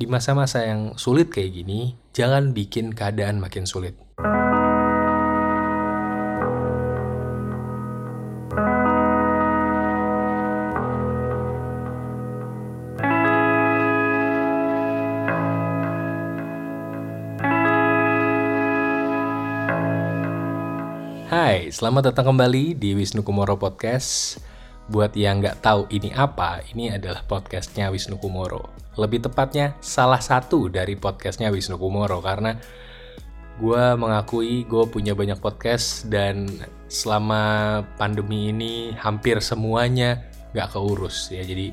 Di masa-masa yang sulit kayak gini, jangan bikin keadaan makin sulit. Hai, selamat datang kembali di Wisnu Kumoro Podcast. Buat yang nggak tahu ini apa, ini adalah podcastnya Wisnu Kumoro. Lebih tepatnya, salah satu dari podcastnya Wisnu Kumoro karena gue mengakui gue punya banyak podcast dan selama pandemi ini hampir semuanya nggak keurus ya. Jadi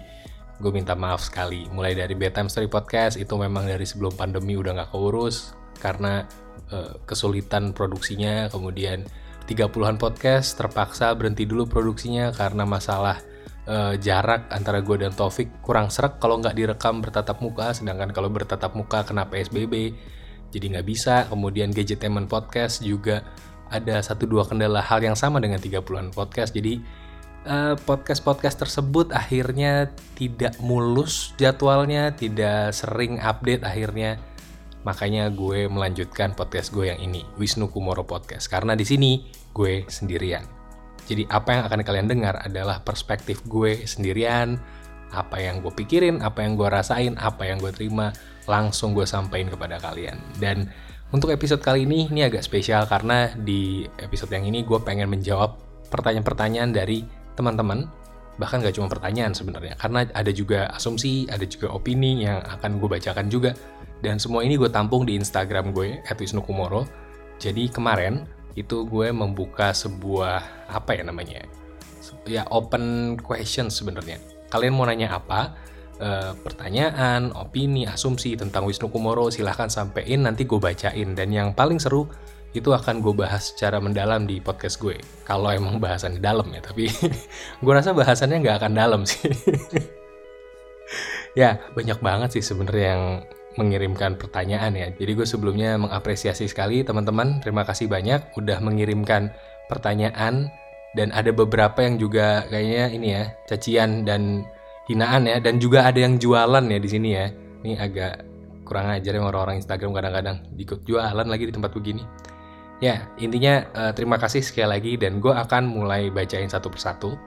gue minta maaf sekali. Mulai dari Bedtime Story Podcast itu memang dari sebelum pandemi udah nggak keurus karena uh, kesulitan produksinya, kemudian 30-an podcast terpaksa berhenti dulu produksinya karena masalah uh, jarak antara gue dan Taufik kurang serak kalau nggak direkam bertatap muka sedangkan kalau bertatap muka kena PSBB jadi nggak bisa kemudian Gadgetainment Podcast juga ada satu dua kendala hal yang sama dengan 30-an podcast jadi uh, podcast-podcast tersebut akhirnya tidak mulus jadwalnya tidak sering update akhirnya Makanya gue melanjutkan podcast gue yang ini, Wisnu Kumoro Podcast. Karena di sini gue sendirian. Jadi apa yang akan kalian dengar adalah perspektif gue sendirian, apa yang gue pikirin, apa yang gue rasain, apa yang gue terima, langsung gue sampaikan kepada kalian. Dan untuk episode kali ini, ini agak spesial karena di episode yang ini gue pengen menjawab pertanyaan-pertanyaan dari teman-teman bahkan gak cuma pertanyaan sebenarnya karena ada juga asumsi ada juga opini yang akan gue bacakan juga dan semua ini gue tampung di Instagram gue, @wisnukumoro. Jadi kemarin itu gue membuka sebuah apa ya namanya? Ya open question sebenarnya. Kalian mau nanya apa? E, pertanyaan, opini, asumsi tentang Wisnu Kumoro silahkan sampein nanti gue bacain dan yang paling seru itu akan gue bahas secara mendalam di podcast gue. Kalau emang bahasannya dalam ya, tapi gue rasa bahasannya nggak akan dalam sih. ya banyak banget sih sebenarnya yang mengirimkan pertanyaan ya. Jadi gue sebelumnya mengapresiasi sekali teman-teman. Terima kasih banyak udah mengirimkan pertanyaan dan ada beberapa yang juga kayaknya ini ya cacian dan hinaan ya dan juga ada yang jualan ya di sini ya. Ini agak kurang ajar ya orang-orang Instagram kadang-kadang ikut jualan lagi di tempat begini. Ya intinya uh, terima kasih sekali lagi dan gue akan mulai bacain satu persatu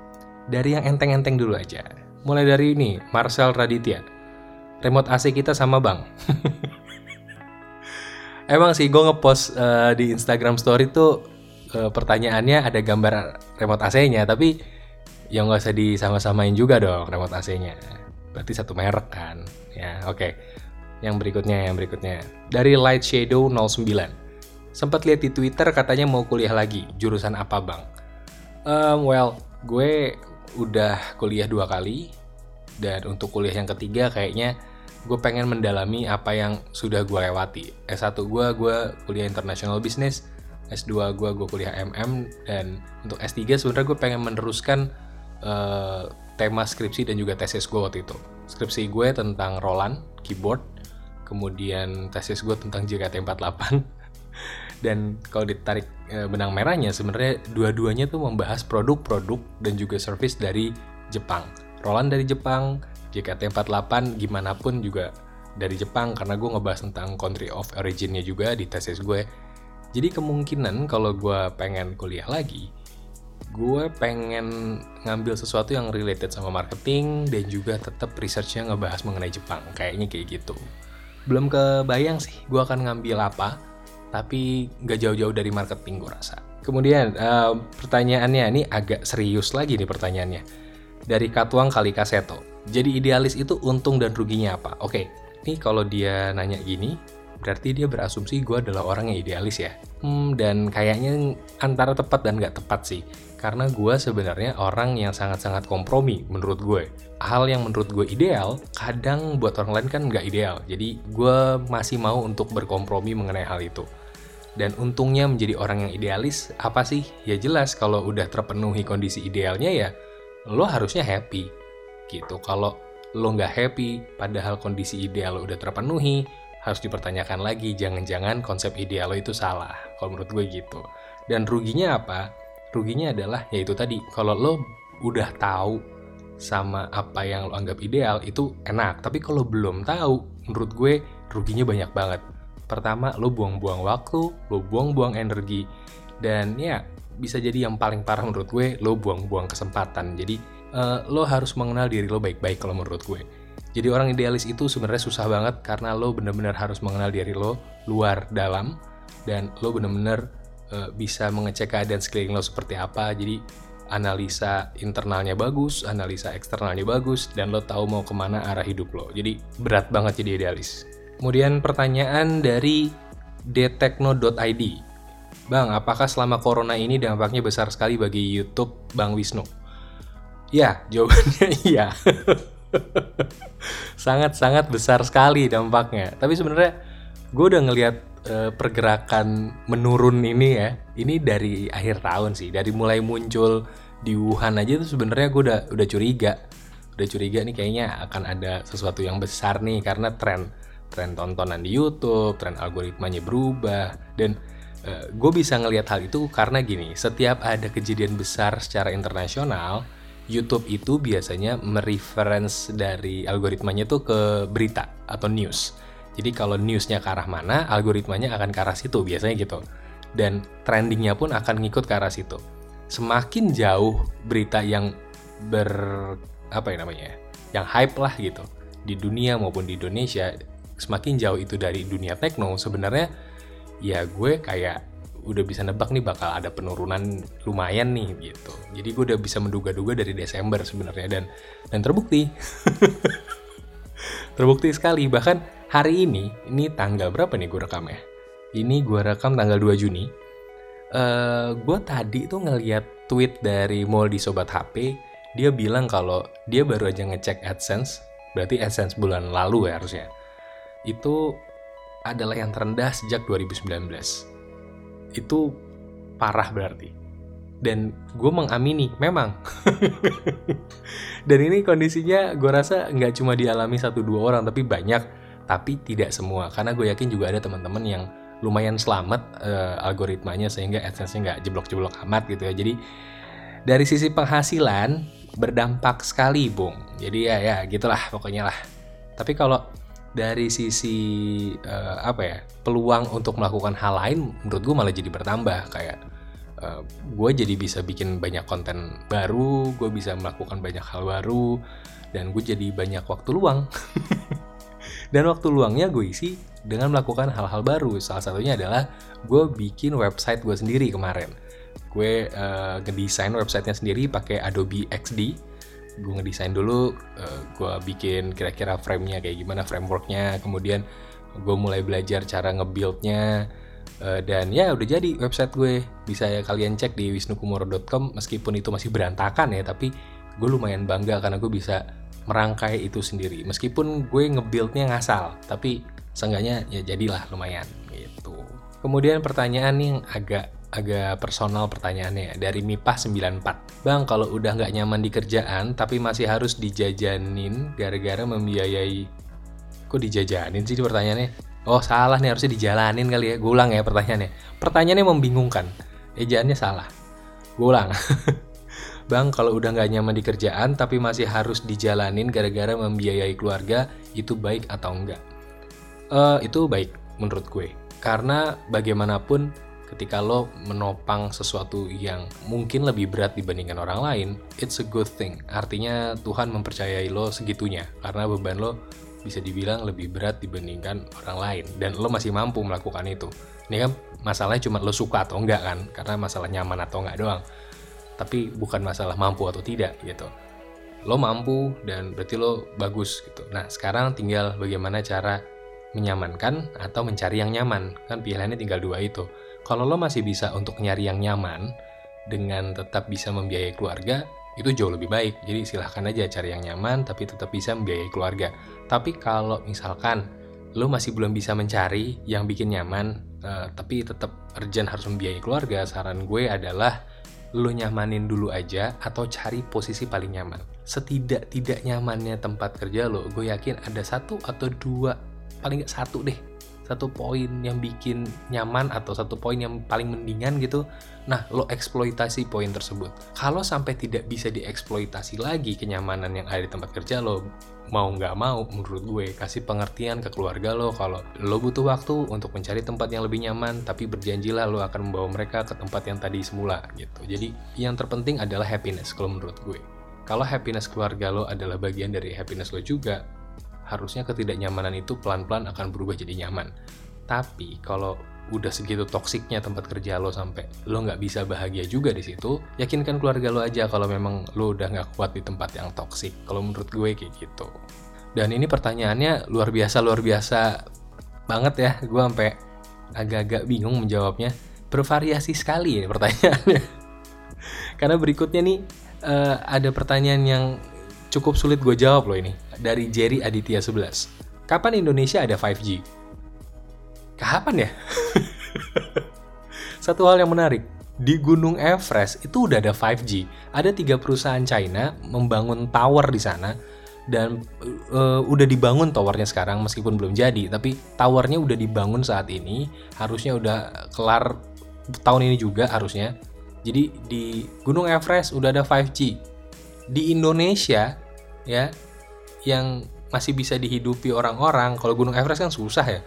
dari yang enteng-enteng dulu aja. Mulai dari ini Marcel Raditya remote AC kita sama bang. Emang sih gue ngepost uh, di Instagram Story tuh uh, pertanyaannya ada gambar remote AC-nya, tapi yang nggak usah disama-samain juga dong remote AC-nya. Berarti satu merek kan? Ya oke. Okay. Yang berikutnya, yang berikutnya dari Light Shadow 09. Sempat lihat di Twitter katanya mau kuliah lagi. Jurusan apa bang? Um, well, gue udah kuliah dua kali dan untuk kuliah yang ketiga kayaknya gue pengen mendalami apa yang sudah gue lewati. S1 gue, gue kuliah International Business, S2 gue, gue kuliah MM, dan untuk S3 sebenarnya gue pengen meneruskan uh, tema skripsi dan juga tesis gue waktu itu. Skripsi gue tentang Roland, keyboard, kemudian tesis gue tentang JKT48, dan kalau ditarik uh, benang merahnya sebenarnya dua-duanya tuh membahas produk-produk dan juga service dari Jepang. Roland dari Jepang, JKT48 gimana pun juga dari Jepang karena gue ngebahas tentang country of originnya juga di tesis gue. Jadi kemungkinan kalau gue pengen kuliah lagi, gue pengen ngambil sesuatu yang related sama marketing dan juga tetap researchnya ngebahas mengenai Jepang. Kayaknya kayak gitu. Belum kebayang sih gue akan ngambil apa, tapi nggak jauh-jauh dari marketing gue rasa. Kemudian uh, pertanyaannya ini agak serius lagi nih pertanyaannya. Dari Katuang Kali Kaseto jadi idealis itu untung dan ruginya apa? Oke, ini kalau dia nanya gini, berarti dia berasumsi gue adalah orang yang idealis ya. Hmm, dan kayaknya antara tepat dan gak tepat sih. Karena gue sebenarnya orang yang sangat-sangat kompromi menurut gue. Hal yang menurut gue ideal, kadang buat orang lain kan gak ideal. Jadi gue masih mau untuk berkompromi mengenai hal itu. Dan untungnya menjadi orang yang idealis, apa sih? Ya jelas kalau udah terpenuhi kondisi idealnya ya, lo harusnya happy gitu kalau lo nggak happy padahal kondisi ideal lo udah terpenuhi harus dipertanyakan lagi jangan-jangan konsep ideal lo itu salah kalau menurut gue gitu dan ruginya apa ruginya adalah yaitu tadi kalau lo udah tahu sama apa yang lo anggap ideal itu enak tapi kalau belum tahu menurut gue ruginya banyak banget. Pertama, lo buang-buang waktu, lo buang-buang energi, dan ya bisa jadi yang paling parah menurut gue, lo buang-buang kesempatan. Jadi uh, lo harus mengenal diri lo baik-baik kalau menurut gue. Jadi orang idealis itu sebenarnya susah banget karena lo bener-bener harus mengenal diri lo luar dalam dan lo bener-bener uh, bisa mengecek keadaan sekeliling lo seperti apa. Jadi analisa internalnya bagus, analisa eksternalnya bagus, dan lo tahu mau ke mana arah hidup lo. Jadi berat banget jadi idealis. Kemudian pertanyaan dari detekno.id. Bang, apakah selama corona ini dampaknya besar sekali bagi YouTube Bang Wisnu? Ya, jawabannya iya. Sangat-sangat besar sekali dampaknya. Tapi sebenarnya gue udah ngelihat uh, pergerakan menurun ini ya ini dari akhir tahun sih dari mulai muncul di Wuhan aja tuh sebenarnya gue udah udah curiga udah curiga nih kayaknya akan ada sesuatu yang besar nih karena tren tren tontonan di YouTube tren algoritmanya berubah dan uh, eh, gue bisa ngelihat hal itu karena gini setiap ada kejadian besar secara internasional YouTube itu biasanya mereference dari algoritmanya tuh ke berita atau news jadi kalau newsnya ke arah mana, algoritmanya akan ke arah situ biasanya gitu. Dan trendingnya pun akan ngikut ke arah situ. Semakin jauh berita yang ber apa ya namanya, yang hype lah gitu di dunia maupun di Indonesia, semakin jauh itu dari dunia tekno sebenarnya ya gue kayak udah bisa nebak nih bakal ada penurunan lumayan nih gitu. Jadi gue udah bisa menduga-duga dari Desember sebenarnya dan dan terbukti. terbukti sekali. Bahkan hari ini ini tanggal berapa nih gue rekam ya? Ini gue rekam tanggal 2 Juni. Uh, eh, gue tadi tuh ngeliat tweet dari Moldi Sobat HP dia bilang kalau dia baru aja ngecek AdSense berarti AdSense bulan lalu ya harusnya. Itu adalah yang terendah sejak 2019 itu parah berarti. Dan gue mengamini memang. Dan ini kondisinya gue rasa nggak cuma dialami satu dua orang tapi banyak tapi tidak semua. Karena gue yakin juga ada teman-teman yang lumayan selamat uh, algoritmanya sehingga adsense-nya nggak jeblok-jeblok amat gitu ya. Jadi dari sisi penghasilan berdampak sekali bung. Jadi ya ya gitulah pokoknya lah. Tapi kalau dari sisi uh, apa ya peluang untuk melakukan hal lain menurut gue malah jadi bertambah. Kayak uh, gue jadi bisa bikin banyak konten baru gue bisa melakukan banyak hal baru dan gue jadi banyak waktu luang. Dan waktu luangnya gue isi dengan melakukan hal-hal baru. Salah satunya adalah gue bikin website gue sendiri kemarin. Gue uh, ngedesain websitenya sendiri pakai Adobe XD gue ngedesain dulu uh, gue bikin kira-kira framenya kayak gimana frameworknya. Kemudian gue mulai belajar cara ngebuildnya. Uh, dan ya udah jadi website gue. Bisa ya kalian cek di wisnukumoro.com meskipun itu masih berantakan ya tapi gue lumayan bangga karena gue bisa merangkai itu sendiri. Meskipun gue ngebuildnya ngasal tapi seenggaknya ya jadilah lumayan gitu. Kemudian pertanyaan yang agak agak personal pertanyaannya ya, dari Mipah 94 Bang kalau udah nggak nyaman di kerjaan tapi masih harus dijajanin gara-gara membiayai kok dijajanin sih pertanyaannya Oh salah nih harusnya dijalanin kali ya. Gue ulang ya pertanyaannya. Pertanyaannya membingungkan. Ejaannya salah. Gue ulang. Bang, kalau udah nggak nyaman di kerjaan tapi masih harus dijalanin gara-gara membiayai keluarga, itu baik atau enggak? Uh, itu baik menurut gue. Karena bagaimanapun ketika lo menopang sesuatu yang mungkin lebih berat dibandingkan orang lain, it's a good thing. Artinya Tuhan mempercayai lo segitunya karena beban lo bisa dibilang lebih berat dibandingkan orang lain dan lo masih mampu melakukan itu. Ini kan masalahnya cuma lo suka atau enggak kan karena masalah nyaman atau enggak doang. Tapi bukan masalah mampu atau tidak gitu. Lo mampu dan berarti lo bagus gitu. Nah sekarang tinggal bagaimana cara menyamankan atau mencari yang nyaman. Kan pilihannya tinggal dua itu kalau lo masih bisa untuk nyari yang nyaman dengan tetap bisa membiayai keluarga itu jauh lebih baik. Jadi silahkan aja cari yang nyaman tapi tetap bisa membiayai keluarga. Tapi kalau misalkan lo masih belum bisa mencari yang bikin nyaman, uh, tapi tetap urgent harus membiayai keluarga, saran gue adalah lo nyamanin dulu aja atau cari posisi paling nyaman. Setidak-tidak nyamannya tempat kerja lo, gue yakin ada satu atau dua, paling nggak satu deh, satu poin yang bikin nyaman atau satu poin yang paling mendingan gitu. Nah lo eksploitasi poin tersebut. Kalau sampai tidak bisa dieksploitasi lagi kenyamanan yang ada di tempat kerja lo mau nggak mau menurut gue kasih pengertian ke keluarga lo kalau lo butuh waktu untuk mencari tempat yang lebih nyaman tapi berjanjilah lo akan membawa mereka ke tempat yang tadi semula gitu. Jadi yang terpenting adalah happiness kalau menurut gue. Kalau happiness keluarga lo adalah bagian dari happiness lo juga harusnya ketidaknyamanan itu pelan-pelan akan berubah jadi nyaman. Tapi kalau udah segitu toksiknya tempat kerja lo sampai lo nggak bisa bahagia juga di situ, yakinkan keluarga lo aja kalau memang lo udah nggak kuat di tempat yang toksik. Kalau menurut gue kayak gitu. Dan ini pertanyaannya luar biasa luar biasa banget ya. Gue sampai agak-agak bingung menjawabnya. Bervariasi sekali ya pertanyaannya. Karena berikutnya nih uh, ada pertanyaan yang cukup sulit gue jawab loh ini. Dari Jerry Aditya 11. Kapan Indonesia ada 5G? Kapan ya? Satu hal yang menarik, di Gunung Everest itu udah ada 5G. Ada tiga perusahaan China membangun tower di sana dan uh, udah dibangun towernya sekarang meskipun belum jadi, tapi towernya udah dibangun saat ini, harusnya udah kelar tahun ini juga harusnya. Jadi di Gunung Everest udah ada 5G di Indonesia ya yang masih bisa dihidupi orang-orang kalau Gunung Everest kan susah ya.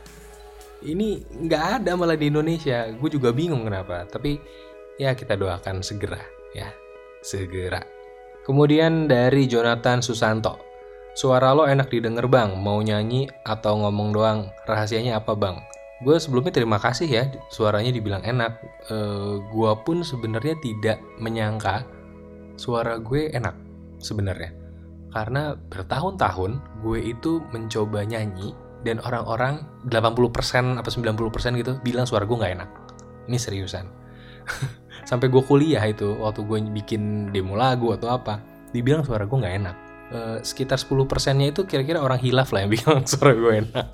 Ini nggak ada malah di Indonesia. Gue juga bingung kenapa tapi ya kita doakan segera ya segera. Kemudian dari Jonathan Susanto suara lo enak didengar bang. Mau nyanyi atau ngomong doang? Rahasianya apa bang? Gue sebelumnya terima kasih ya suaranya dibilang enak. E, eh, gue pun sebenarnya tidak menyangka suara gue enak sebenarnya. Karena bertahun-tahun gue itu mencoba nyanyi dan orang-orang 80% apa 90% gitu bilang suara gue nggak enak. Ini seriusan. Sampai gue kuliah itu waktu gue bikin demo lagu atau apa, dibilang suara gue nggak enak. E, sekitar 10 persennya itu kira-kira orang hilaf lah yang bilang suara gue enak.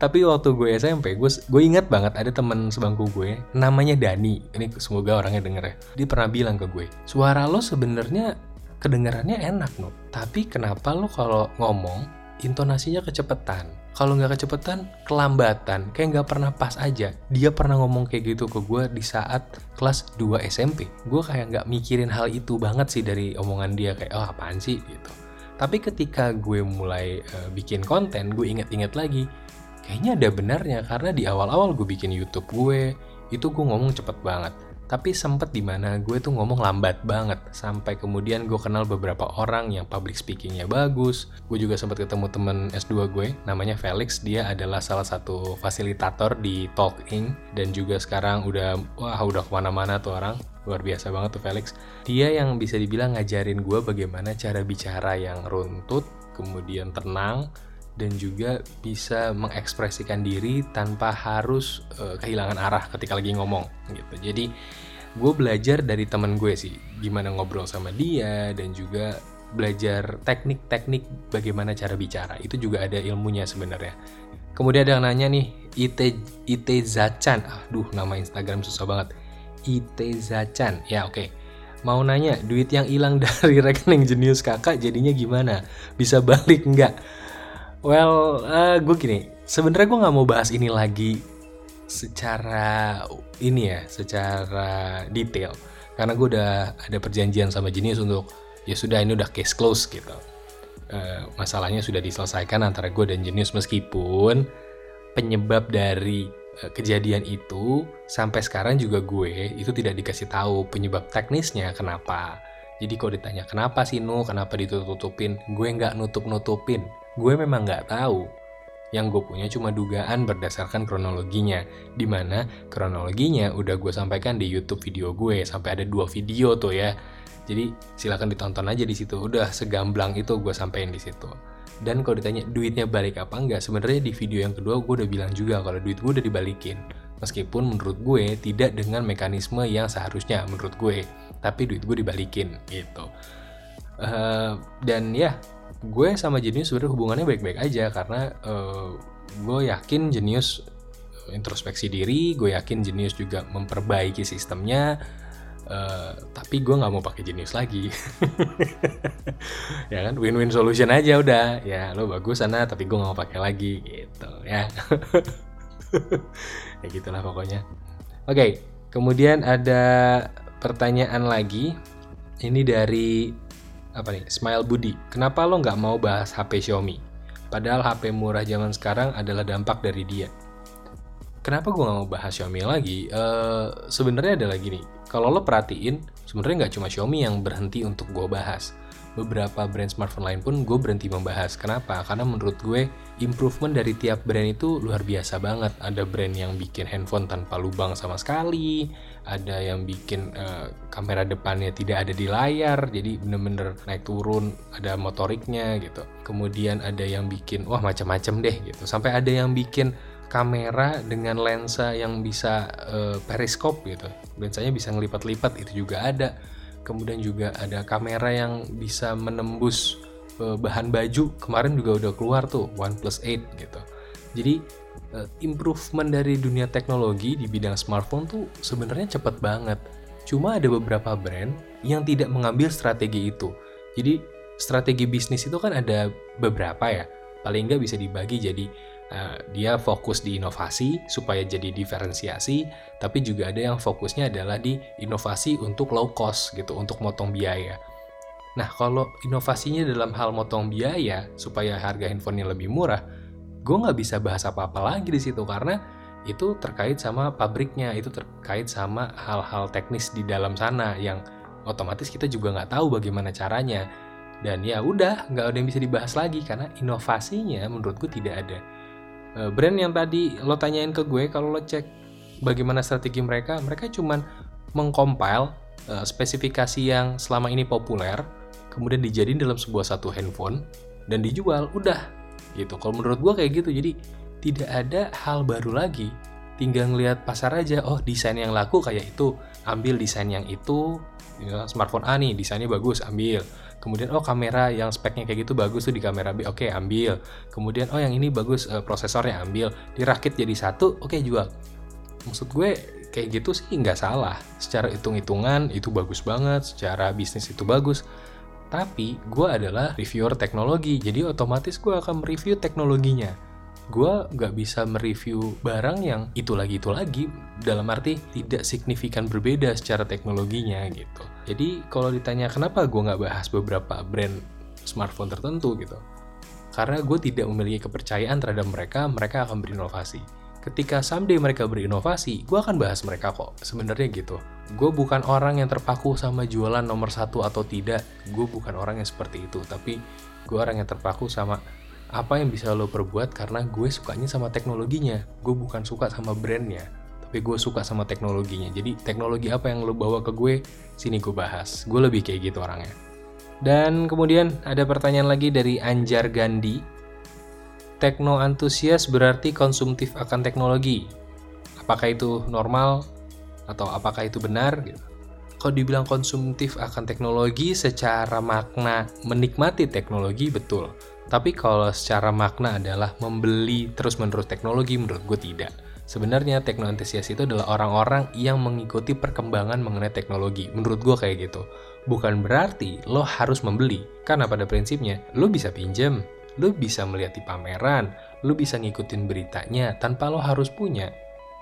Tapi waktu gue SMP gue gue ingat banget ada teman sebangku gue namanya Dani. Ini semoga orangnya denger ya. Dia pernah bilang ke gue suara lo sebenarnya kedengarannya enak no tapi kenapa lo kalau ngomong intonasinya kecepetan? Kalau nggak kecepetan kelambatan. Kayak nggak pernah pas aja. Dia pernah ngomong kayak gitu ke gue di saat kelas 2 SMP gue kayak nggak mikirin hal itu banget sih dari omongan dia kayak oh apaan sih? gitu. Tapi ketika gue mulai uh, bikin konten gue inget-inget lagi kayaknya ada benarnya karena di awal-awal gue bikin YouTube gue itu gue ngomong cepet banget. Tapi sempet di mana gue tuh ngomong lambat banget sampai kemudian gue kenal beberapa orang yang public speakingnya bagus. Gue juga sempat ketemu temen S2 gue namanya Felix. Dia adalah salah satu fasilitator di Talk Inc. Dan juga sekarang udah wah udah ke mana-mana tuh orang. Luar biasa banget tuh Felix. Dia yang bisa dibilang ngajarin gue bagaimana cara bicara yang runtut kemudian tenang dan juga bisa mengekspresikan diri tanpa harus uh, kehilangan arah ketika lagi ngomong gitu. Jadi gue belajar dari temen gue sih gimana ngobrol sama dia dan juga belajar teknik-teknik bagaimana cara bicara itu juga ada ilmunya sebenarnya. Kemudian ada yang nanya nih Ite Ite Zachan, aduh nama Instagram susah banget. Ite Zachan, ya oke. Okay. Mau nanya, duit yang hilang dari rekening jenius kakak jadinya gimana? Bisa balik nggak? Well, uh, gue gini, sebenarnya gue nggak mau bahas ini lagi secara ini ya, secara detail, karena gue udah ada perjanjian sama Jenius untuk ya sudah ini udah case close gitu. Uh, masalahnya sudah diselesaikan antara gue dan Jenius meskipun penyebab dari uh, kejadian itu sampai sekarang juga gue itu tidak dikasih tahu penyebab teknisnya kenapa. Jadi kalau ditanya kenapa sih Nu, kenapa ditutup-tutupin, gue nggak nutup-nutupin gue memang nggak tahu. Yang gue punya cuma dugaan berdasarkan kronologinya, di mana kronologinya udah gue sampaikan di YouTube video gue sampai ada dua video tuh ya. Jadi silahkan ditonton aja di situ. Udah segamblang itu gue sampein di situ. Dan kalau ditanya duitnya balik apa enggak, sebenarnya di video yang kedua gue udah bilang juga kalau duit gue udah dibalikin. Meskipun menurut gue tidak dengan mekanisme yang seharusnya menurut gue, tapi duit gue dibalikin gitu. Uh, dan ya gue sama Jenius sebenarnya hubungannya baik-baik aja karena uh, gue yakin Jenius introspeksi diri, gue yakin Jenius juga memperbaiki sistemnya Uh, tapi gue nggak mau pakai Genius lagi. Ya kan? Win-win solution aja udah. Ya lo bagus sana tapi gue nggak mau pakai lagi gitu ya. Ya gitulah pokoknya. Oke okay, kemudian ada pertanyaan lagi. Ini dari apa nih Smile Budi kenapa lo nggak mau bahas HP Xiaomi padahal HP murah zaman sekarang adalah dampak dari dia kenapa gue gak mau bahas Xiaomi lagi? Uh, Sebenarnya ada lagi nih. Kalau lo perhatiin, sebenarnya nggak cuma Xiaomi yang berhenti untuk gue bahas. Beberapa brand smartphone lain pun gue berhenti membahas. Kenapa? Karena menurut gue improvement dari tiap brand itu luar biasa banget. Ada brand yang bikin handphone tanpa lubang sama sekali, ada yang bikin uh, kamera depannya tidak ada di layar, jadi bener-bener naik turun, ada motoriknya gitu. Kemudian ada yang bikin wah macam-macam deh gitu. Sampai ada yang bikin kamera dengan lensa yang bisa uh, periskop gitu. Lensanya bisa ngelipat-lipat itu juga ada. Kemudian juga ada kamera yang bisa menembus uh, bahan baju. Kemarin juga udah keluar tuh OnePlus 8 gitu. Jadi uh, improvement dari dunia teknologi di bidang smartphone tuh sebenarnya cepat banget. Cuma ada beberapa brand yang tidak mengambil strategi itu. Jadi strategi bisnis itu kan ada beberapa ya. Paling nggak bisa dibagi jadi uh, dia fokus di inovasi supaya jadi diferensiasi, tapi juga ada yang fokusnya adalah di inovasi untuk low cost gitu, untuk motong biaya. Nah, kalau inovasinya dalam hal motong biaya supaya harga handphonenya lebih murah, gue nggak bisa bahas apa-apa lagi di situ karena itu terkait sama pabriknya, itu terkait sama hal-hal teknis di dalam sana yang otomatis kita juga nggak tahu bagaimana caranya. Dan ya udah, nggak ada yang bisa dibahas lagi karena inovasinya menurut gue tidak ada. Eh, brand yang tadi lo tanyain ke gue kalau lo cek bagaimana strategi mereka mereka cuman mengcompile uh, spesifikasi yang selama ini populer kemudian dijadiin dalam sebuah satu handphone dan dijual udah gitu. Kalau menurut gue kayak gitu. Jadi tidak ada hal baru lagi. Tinggal ngelihat pasar aja. Oh desain yang laku kayak itu. Ambil desain yang itu. Ya, smartphone A nih desainnya bagus ambil. Kemudian oh kamera yang speknya kayak gitu bagus tuh di kamera B oke okay, ambil. Kemudian oh yang ini bagus uh, prosesornya ambil. Dirakit jadi satu oke okay, jual. Maksud gue kayak gitu sih nggak salah. Secara hitung-hitungan itu bagus banget. Secara bisnis itu bagus tapi gue adalah reviewer teknologi jadi otomatis gue akan mereview teknologinya. Gue nggak bisa mereview barang yang itu lagi itu lagi dalam arti tidak signifikan berbeda secara teknologinya gitu. Jadi kalau ditanya kenapa gue nggak bahas beberapa brand smartphone tertentu gitu? Karena gue tidak memiliki kepercayaan terhadap mereka mereka akan berinovasi ketika someday mereka berinovasi, gue akan bahas mereka kok. Sebenarnya gitu. Gue bukan orang yang terpaku sama jualan nomor satu atau tidak. Gue bukan orang yang seperti itu. Tapi gue orang yang terpaku sama apa yang bisa lo perbuat karena gue sukanya sama teknologinya gue bukan suka sama brandnya tapi gue suka sama teknologinya jadi teknologi apa yang lo bawa ke gue sini gue bahas gue lebih kayak gitu orangnya dan kemudian ada pertanyaan lagi dari Anjar Gandhi tekno antusias berarti konsumtif akan teknologi apakah itu normal atau apakah itu benar gitu kalau dibilang konsumtif akan teknologi secara makna menikmati teknologi betul tapi kalau secara makna adalah membeli terus-menerus teknologi, menurut gue tidak. Sebenarnya teknoentusias itu adalah orang-orang yang mengikuti perkembangan mengenai teknologi. Menurut gue kayak gitu. Bukan berarti lo harus membeli. Karena pada prinsipnya, lo bisa pinjem, lo bisa melihat di pameran, lo bisa ngikutin beritanya tanpa lo harus punya.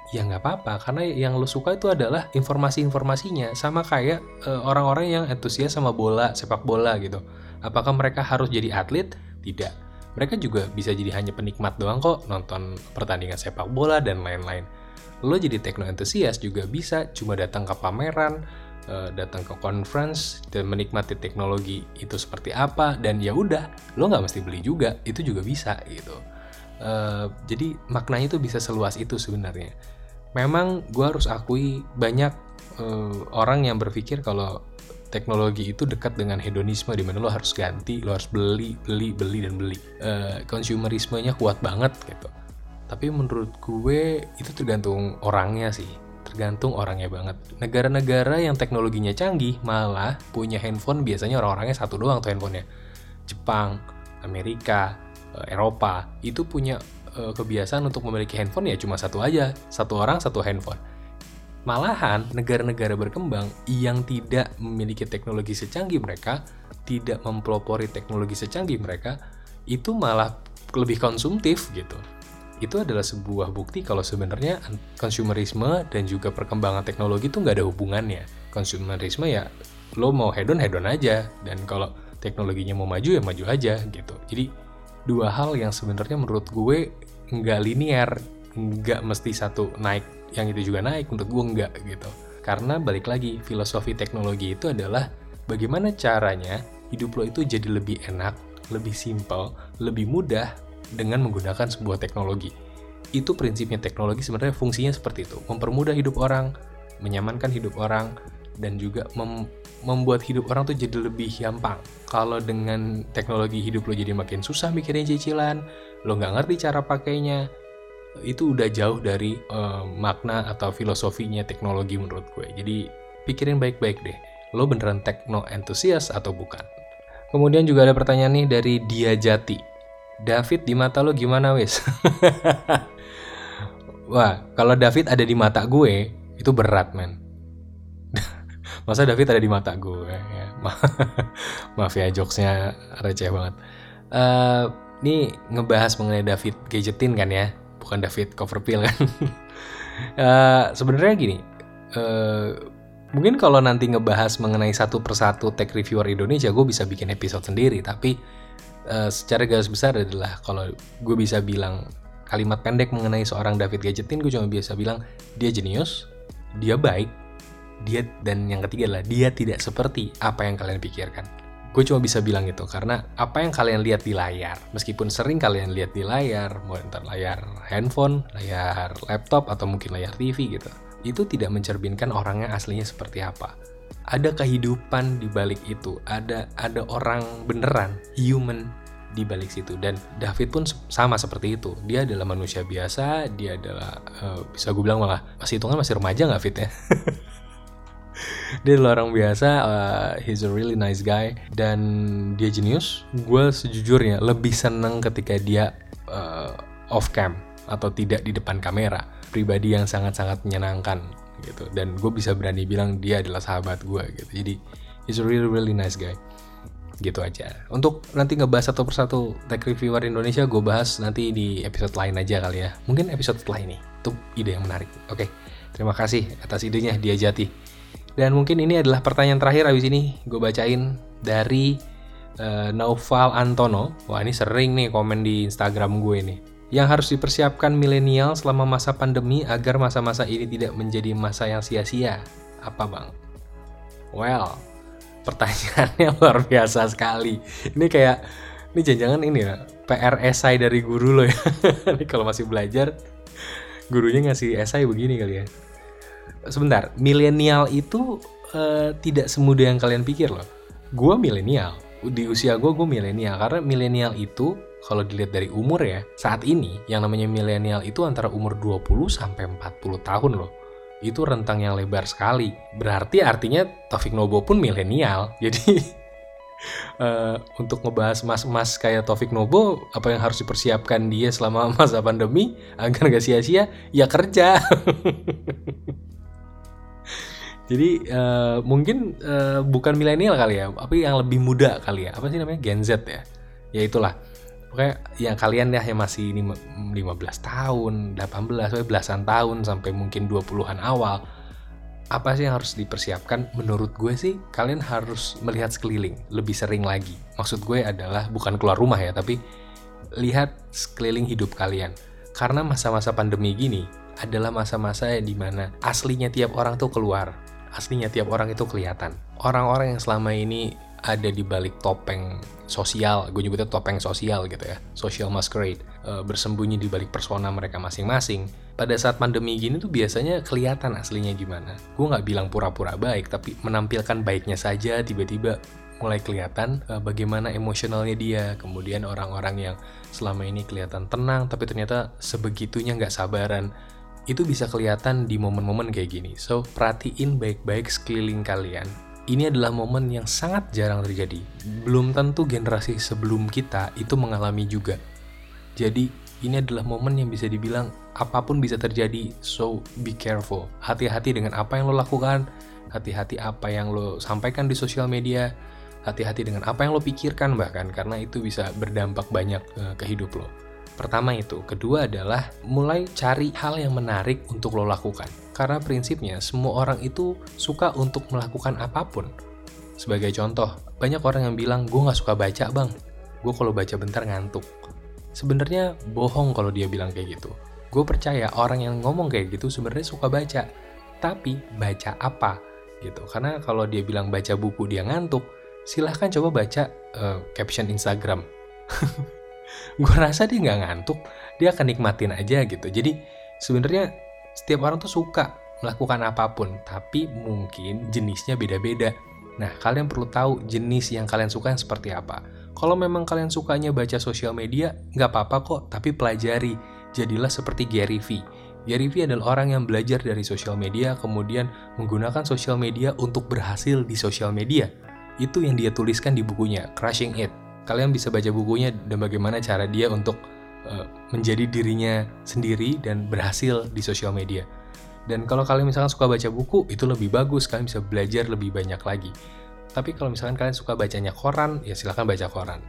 Ya nggak apa-apa, karena yang lo suka itu adalah informasi-informasinya. Sama kayak uh, orang-orang yang antusias sama bola, sepak bola gitu. Apakah mereka harus jadi atlet? Tidak. Mereka juga bisa jadi hanya penikmat doang kok, nonton pertandingan sepak bola dan lain-lain. Lo jadi tekno juga bisa cuma datang ke pameran, eh, datang ke conference dan menikmati teknologi itu seperti apa dan ya udah lo nggak mesti beli juga itu juga bisa gitu uh, jadi maknanya itu bisa seluas itu sebenarnya memang gue harus akui banyak uh, orang yang berpikir kalau teknologi itu dekat dengan hedonisme di mana lo harus ganti, lo harus beli, beli, beli dan beli. Uh, consumerismenya kuat banget gitu. Tapi menurut gue itu tergantung orangnya sih, tergantung orangnya banget. Negara-negara yang teknologinya canggih malah punya handphone biasanya orang-orangnya satu doang tuh handphonenya. Jepang, Amerika, eh, Eropa itu punya uh, kebiasaan untuk memiliki handphone ya cuma satu aja, satu orang satu handphone Malahan negara-negara berkembang yang tidak memiliki teknologi secanggih mereka, tidak mempelopori teknologi secanggih mereka, itu malah lebih konsumtif gitu. Itu adalah sebuah bukti kalau sebenarnya konsumerisme dan juga perkembangan teknologi itu nggak ada hubungannya. Konsumerisme ya lo mau hedon hedon aja dan kalau teknologinya mau maju ya maju aja gitu. Jadi dua hal yang sebenarnya menurut gue nggak linear, nggak mesti satu naik yang itu juga naik untuk gue enggak gitu karena balik lagi filosofi teknologi itu adalah bagaimana caranya hidup lo itu jadi lebih enak lebih simple lebih mudah dengan menggunakan sebuah teknologi itu prinsipnya teknologi sebenarnya fungsinya seperti itu mempermudah hidup orang menyamankan hidup orang dan juga mem membuat hidup orang tuh jadi lebih gampang. Kalau dengan teknologi hidup lo jadi makin susah mikirin cicilan, lo nggak ngerti cara pakainya, itu udah jauh dari uh, makna atau filosofinya teknologi menurut gue. Jadi pikirin baik-baik deh, lo beneran tekno entusias atau bukan? Kemudian juga ada pertanyaan nih dari Dia Jati. David di mata lo gimana wes? Wah, kalau David ada di mata gue, itu berat men. Masa David ada di mata gue? Ya, maaf ya jokesnya receh banget. Uh, ini ngebahas mengenai David gadgetin kan ya bukan David Copperfield kan uh, sebenarnya gini uh, mungkin kalau nanti ngebahas mengenai satu persatu tech reviewer Indonesia gue bisa bikin episode sendiri tapi uh, secara garis besar adalah kalau gue bisa bilang kalimat pendek mengenai seorang David Gadgetin gue cuma bisa bilang dia jenius dia baik dia dan yang ketiga adalah dia tidak seperti apa yang kalian pikirkan. Gue cuma bisa bilang itu karena apa yang kalian lihat di layar meskipun sering kalian lihat di layar mau entar layar handphone layar laptop atau mungkin layar TV gitu itu tidak mencerminkan orangnya aslinya seperti apa ada kehidupan di balik itu. Ada ada orang beneran human di balik situ. Dan David pun sama seperti itu. Dia adalah manusia biasa dia adalah uh, bisa gue bilang malah masih hitungan masih remaja nggak Fit ya? Dia adalah orang biasa uh, he's a really nice guy. Dan dia jenius. Gue sejujurnya lebih seneng ketika dia uh, off cam atau tidak di depan kamera. Pribadi yang sangat-sangat menyenangkan gitu. Dan gue bisa berani bilang dia adalah sahabat gue gitu. Jadi he's a really really nice guy. Gitu aja. Untuk nanti ngebahas satu persatu tech reviewer Indonesia gue bahas nanti di episode lain aja kali ya. Mungkin episode setelah ini. Itu ide yang menarik. Oke. Terima kasih atas idenya dia jati. Dan mungkin ini adalah pertanyaan terakhir abis ini gue bacain dari uh, Naufal Antono. Wah ini sering nih komen di Instagram gue nih. Yang harus dipersiapkan milenial selama masa pandemi agar masa-masa ini tidak menjadi masa yang sia-sia. Apa bang? Well, pertanyaannya luar biasa sekali. Ini kayak, ini jangan-jangan ini ya, PR esai dari guru lo ya. ini kalau masih belajar, gurunya ngasih esai begini kali ya sebentar, milenial itu uh, tidak semudah yang kalian pikir loh. Gue milenial, di usia gue gue milenial karena milenial itu kalau dilihat dari umur ya, saat ini yang namanya milenial itu antara umur 20 sampai 40 tahun loh. Itu rentang yang lebar sekali. Berarti artinya Taufik Nobo pun milenial. Jadi uh, untuk ngebahas mas-mas kayak Taufik Nobo apa yang harus dipersiapkan dia selama masa pandemi agar gak sia-sia ya kerja Jadi uh, mungkin uh, bukan milenial kali ya, tapi yang lebih muda kali ya. Apa sih namanya? Gen Z ya. Ya itulah. Pokoknya yang kalian ya yang masih 15 tahun, 18, belasan tahun sampai mungkin 20-an awal. Apa sih yang harus dipersiapkan? Menurut gue sih kalian harus melihat sekeliling lebih sering lagi. Maksud gue adalah bukan keluar rumah ya, tapi lihat sekeliling hidup kalian. Karena masa-masa pandemi gini adalah masa-masa di mana aslinya tiap orang tuh keluar aslinya tiap orang itu kelihatan. Orang-orang yang selama ini ada di balik topeng sosial, gue nyebutnya topeng sosial gitu ya, social masquerade, e, bersembunyi di balik persona mereka masing-masing. Pada saat pandemi gini tuh biasanya kelihatan aslinya gimana. Gue nggak bilang pura-pura baik, tapi menampilkan baiknya saja tiba-tiba mulai kelihatan e, bagaimana emosionalnya dia. Kemudian orang-orang yang selama ini kelihatan tenang, tapi ternyata sebegitunya nggak sabaran itu bisa kelihatan di momen-momen kayak gini. So, perhatiin baik-baik sekeliling kalian. Ini adalah momen yang sangat jarang terjadi. Belum tentu generasi sebelum kita itu mengalami juga. Jadi, ini adalah momen yang bisa dibilang apa pun bisa terjadi. So be careful. Hati-hati dengan apa yang lo lakukan, hati-hati apa yang lo sampaikan di sosial media, hati-hati dengan apa yang lo pikirkan bahkan karena itu bisa berdampak banyak uh, ke hidup lo. Pertama itu, kedua adalah mulai cari hal yang menarik untuk lo lakukan. Karena prinsipnya semua orang itu suka untuk melakukan apa pun. Sebagai contoh, banyak orang yang bilang gue gak suka baca bang, gue kalau baca bentar ngantuk. Sebenarnya bohong kalau dia bilang kayak gitu. Gue percaya orang yang ngomong kayak gitu sebenarnya suka baca. Tapi baca apa? Gitu. Karena kalau dia bilang baca buku dia ngantuk silahkan coba baca uh, caption Instagram gue rasa dia nggak ngantuk dia akan nikmatin aja gitu jadi sebenarnya setiap orang tuh suka melakukan apa pun tapi mungkin jenisnya beda-beda nah kalian perlu tahu jenis yang kalian suka yang seperti apa kalau memang kalian sukanya baca sosial media, nggak apa-apa kok, tapi pelajari. Jadilah seperti Gary V. Gary V adalah orang yang belajar dari sosial media, kemudian menggunakan sosial media untuk berhasil di sosial media. Itu yang dia tuliskan di bukunya, Crushing It. Kalian bisa baca bukunya dan bagaimana cara dia untuk uh, menjadi dirinya sendiri dan berhasil di sosial media. Dan kalau kalian misalkan suka baca buku, itu lebih bagus, kalian bisa belajar lebih banyak lagi. Tapi kalau misalkan kalian suka bacanya koran, ya silahkan baca koran.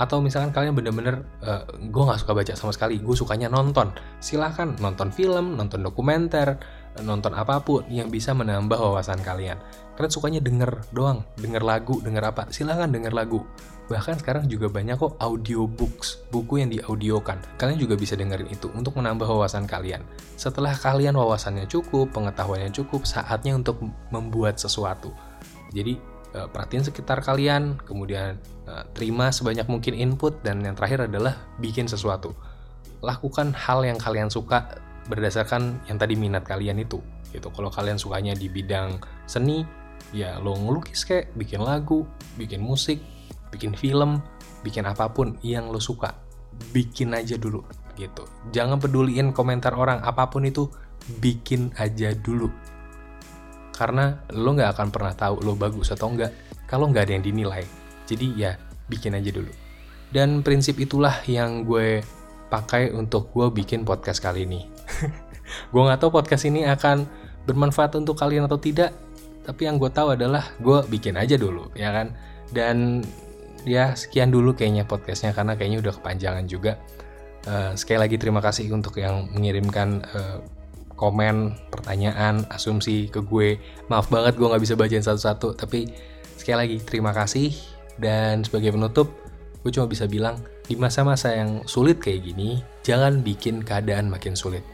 Atau misalkan kalian bener-bener, uh, gue gak suka baca sama sekali, gue sukanya nonton. Silahkan nonton film, nonton dokumenter, nonton apa pun yang bisa menambah wawasan kalian. Kalian sukanya denger doang, denger lagu, denger apa, silahkan denger lagu. Bahkan sekarang juga banyak kok audiobooks, buku yang diaudiokan. Kalian juga bisa dengerin itu untuk menambah wawasan kalian. Setelah kalian wawasannya cukup, pengetahuannya cukup, saatnya untuk membuat sesuatu. Jadi uh, perhatiin sekitar kalian, kemudian uh, terima sebanyak mungkin input, dan yang terakhir adalah bikin sesuatu. Lakukan hal yang kalian suka berdasarkan yang tadi minat kalian itu. Gitu. Kalau kalian sukanya di bidang seni, ya lo ngelukis kayak, bikin lagu, bikin musik, bikin film, bikin apa pun yang lo suka. Bikin aja dulu gitu. Jangan peduliin komentar orang apa pun itu, bikin aja dulu karena lo nggak akan pernah tahu lo bagus atau enggak kalau nggak ada yang dinilai. Jadi ya bikin aja dulu. Dan prinsip itulah yang gue pakai untuk gue bikin podcast kali ini. gue nggak tahu podcast ini akan bermanfaat untuk kalian atau tidak, tapi yang gue tahu adalah gue bikin aja dulu, ya kan? Dan ya sekian dulu kayaknya podcastnya karena kayaknya udah kepanjangan juga. Uh, sekali lagi terima kasih untuk yang mengirimkan uh, komen, pertanyaan, asumsi ke gue. Maaf banget gue nggak bisa bacain satu-satu, tapi sekali lagi terima kasih. Dan sebagai penutup, gue cuma bisa bilang, di masa-masa yang sulit kayak gini, jangan bikin keadaan makin sulit.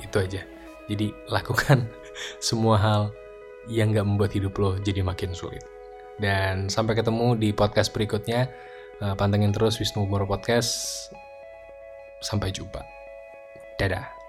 Itu aja. Jadi lakukan semua hal yang gak membuat hidup lo jadi makin sulit. Dan sampai ketemu di podcast berikutnya. Eh, pantengin terus Wisnu Umur Podcast. Sampai jumpa. Dadah.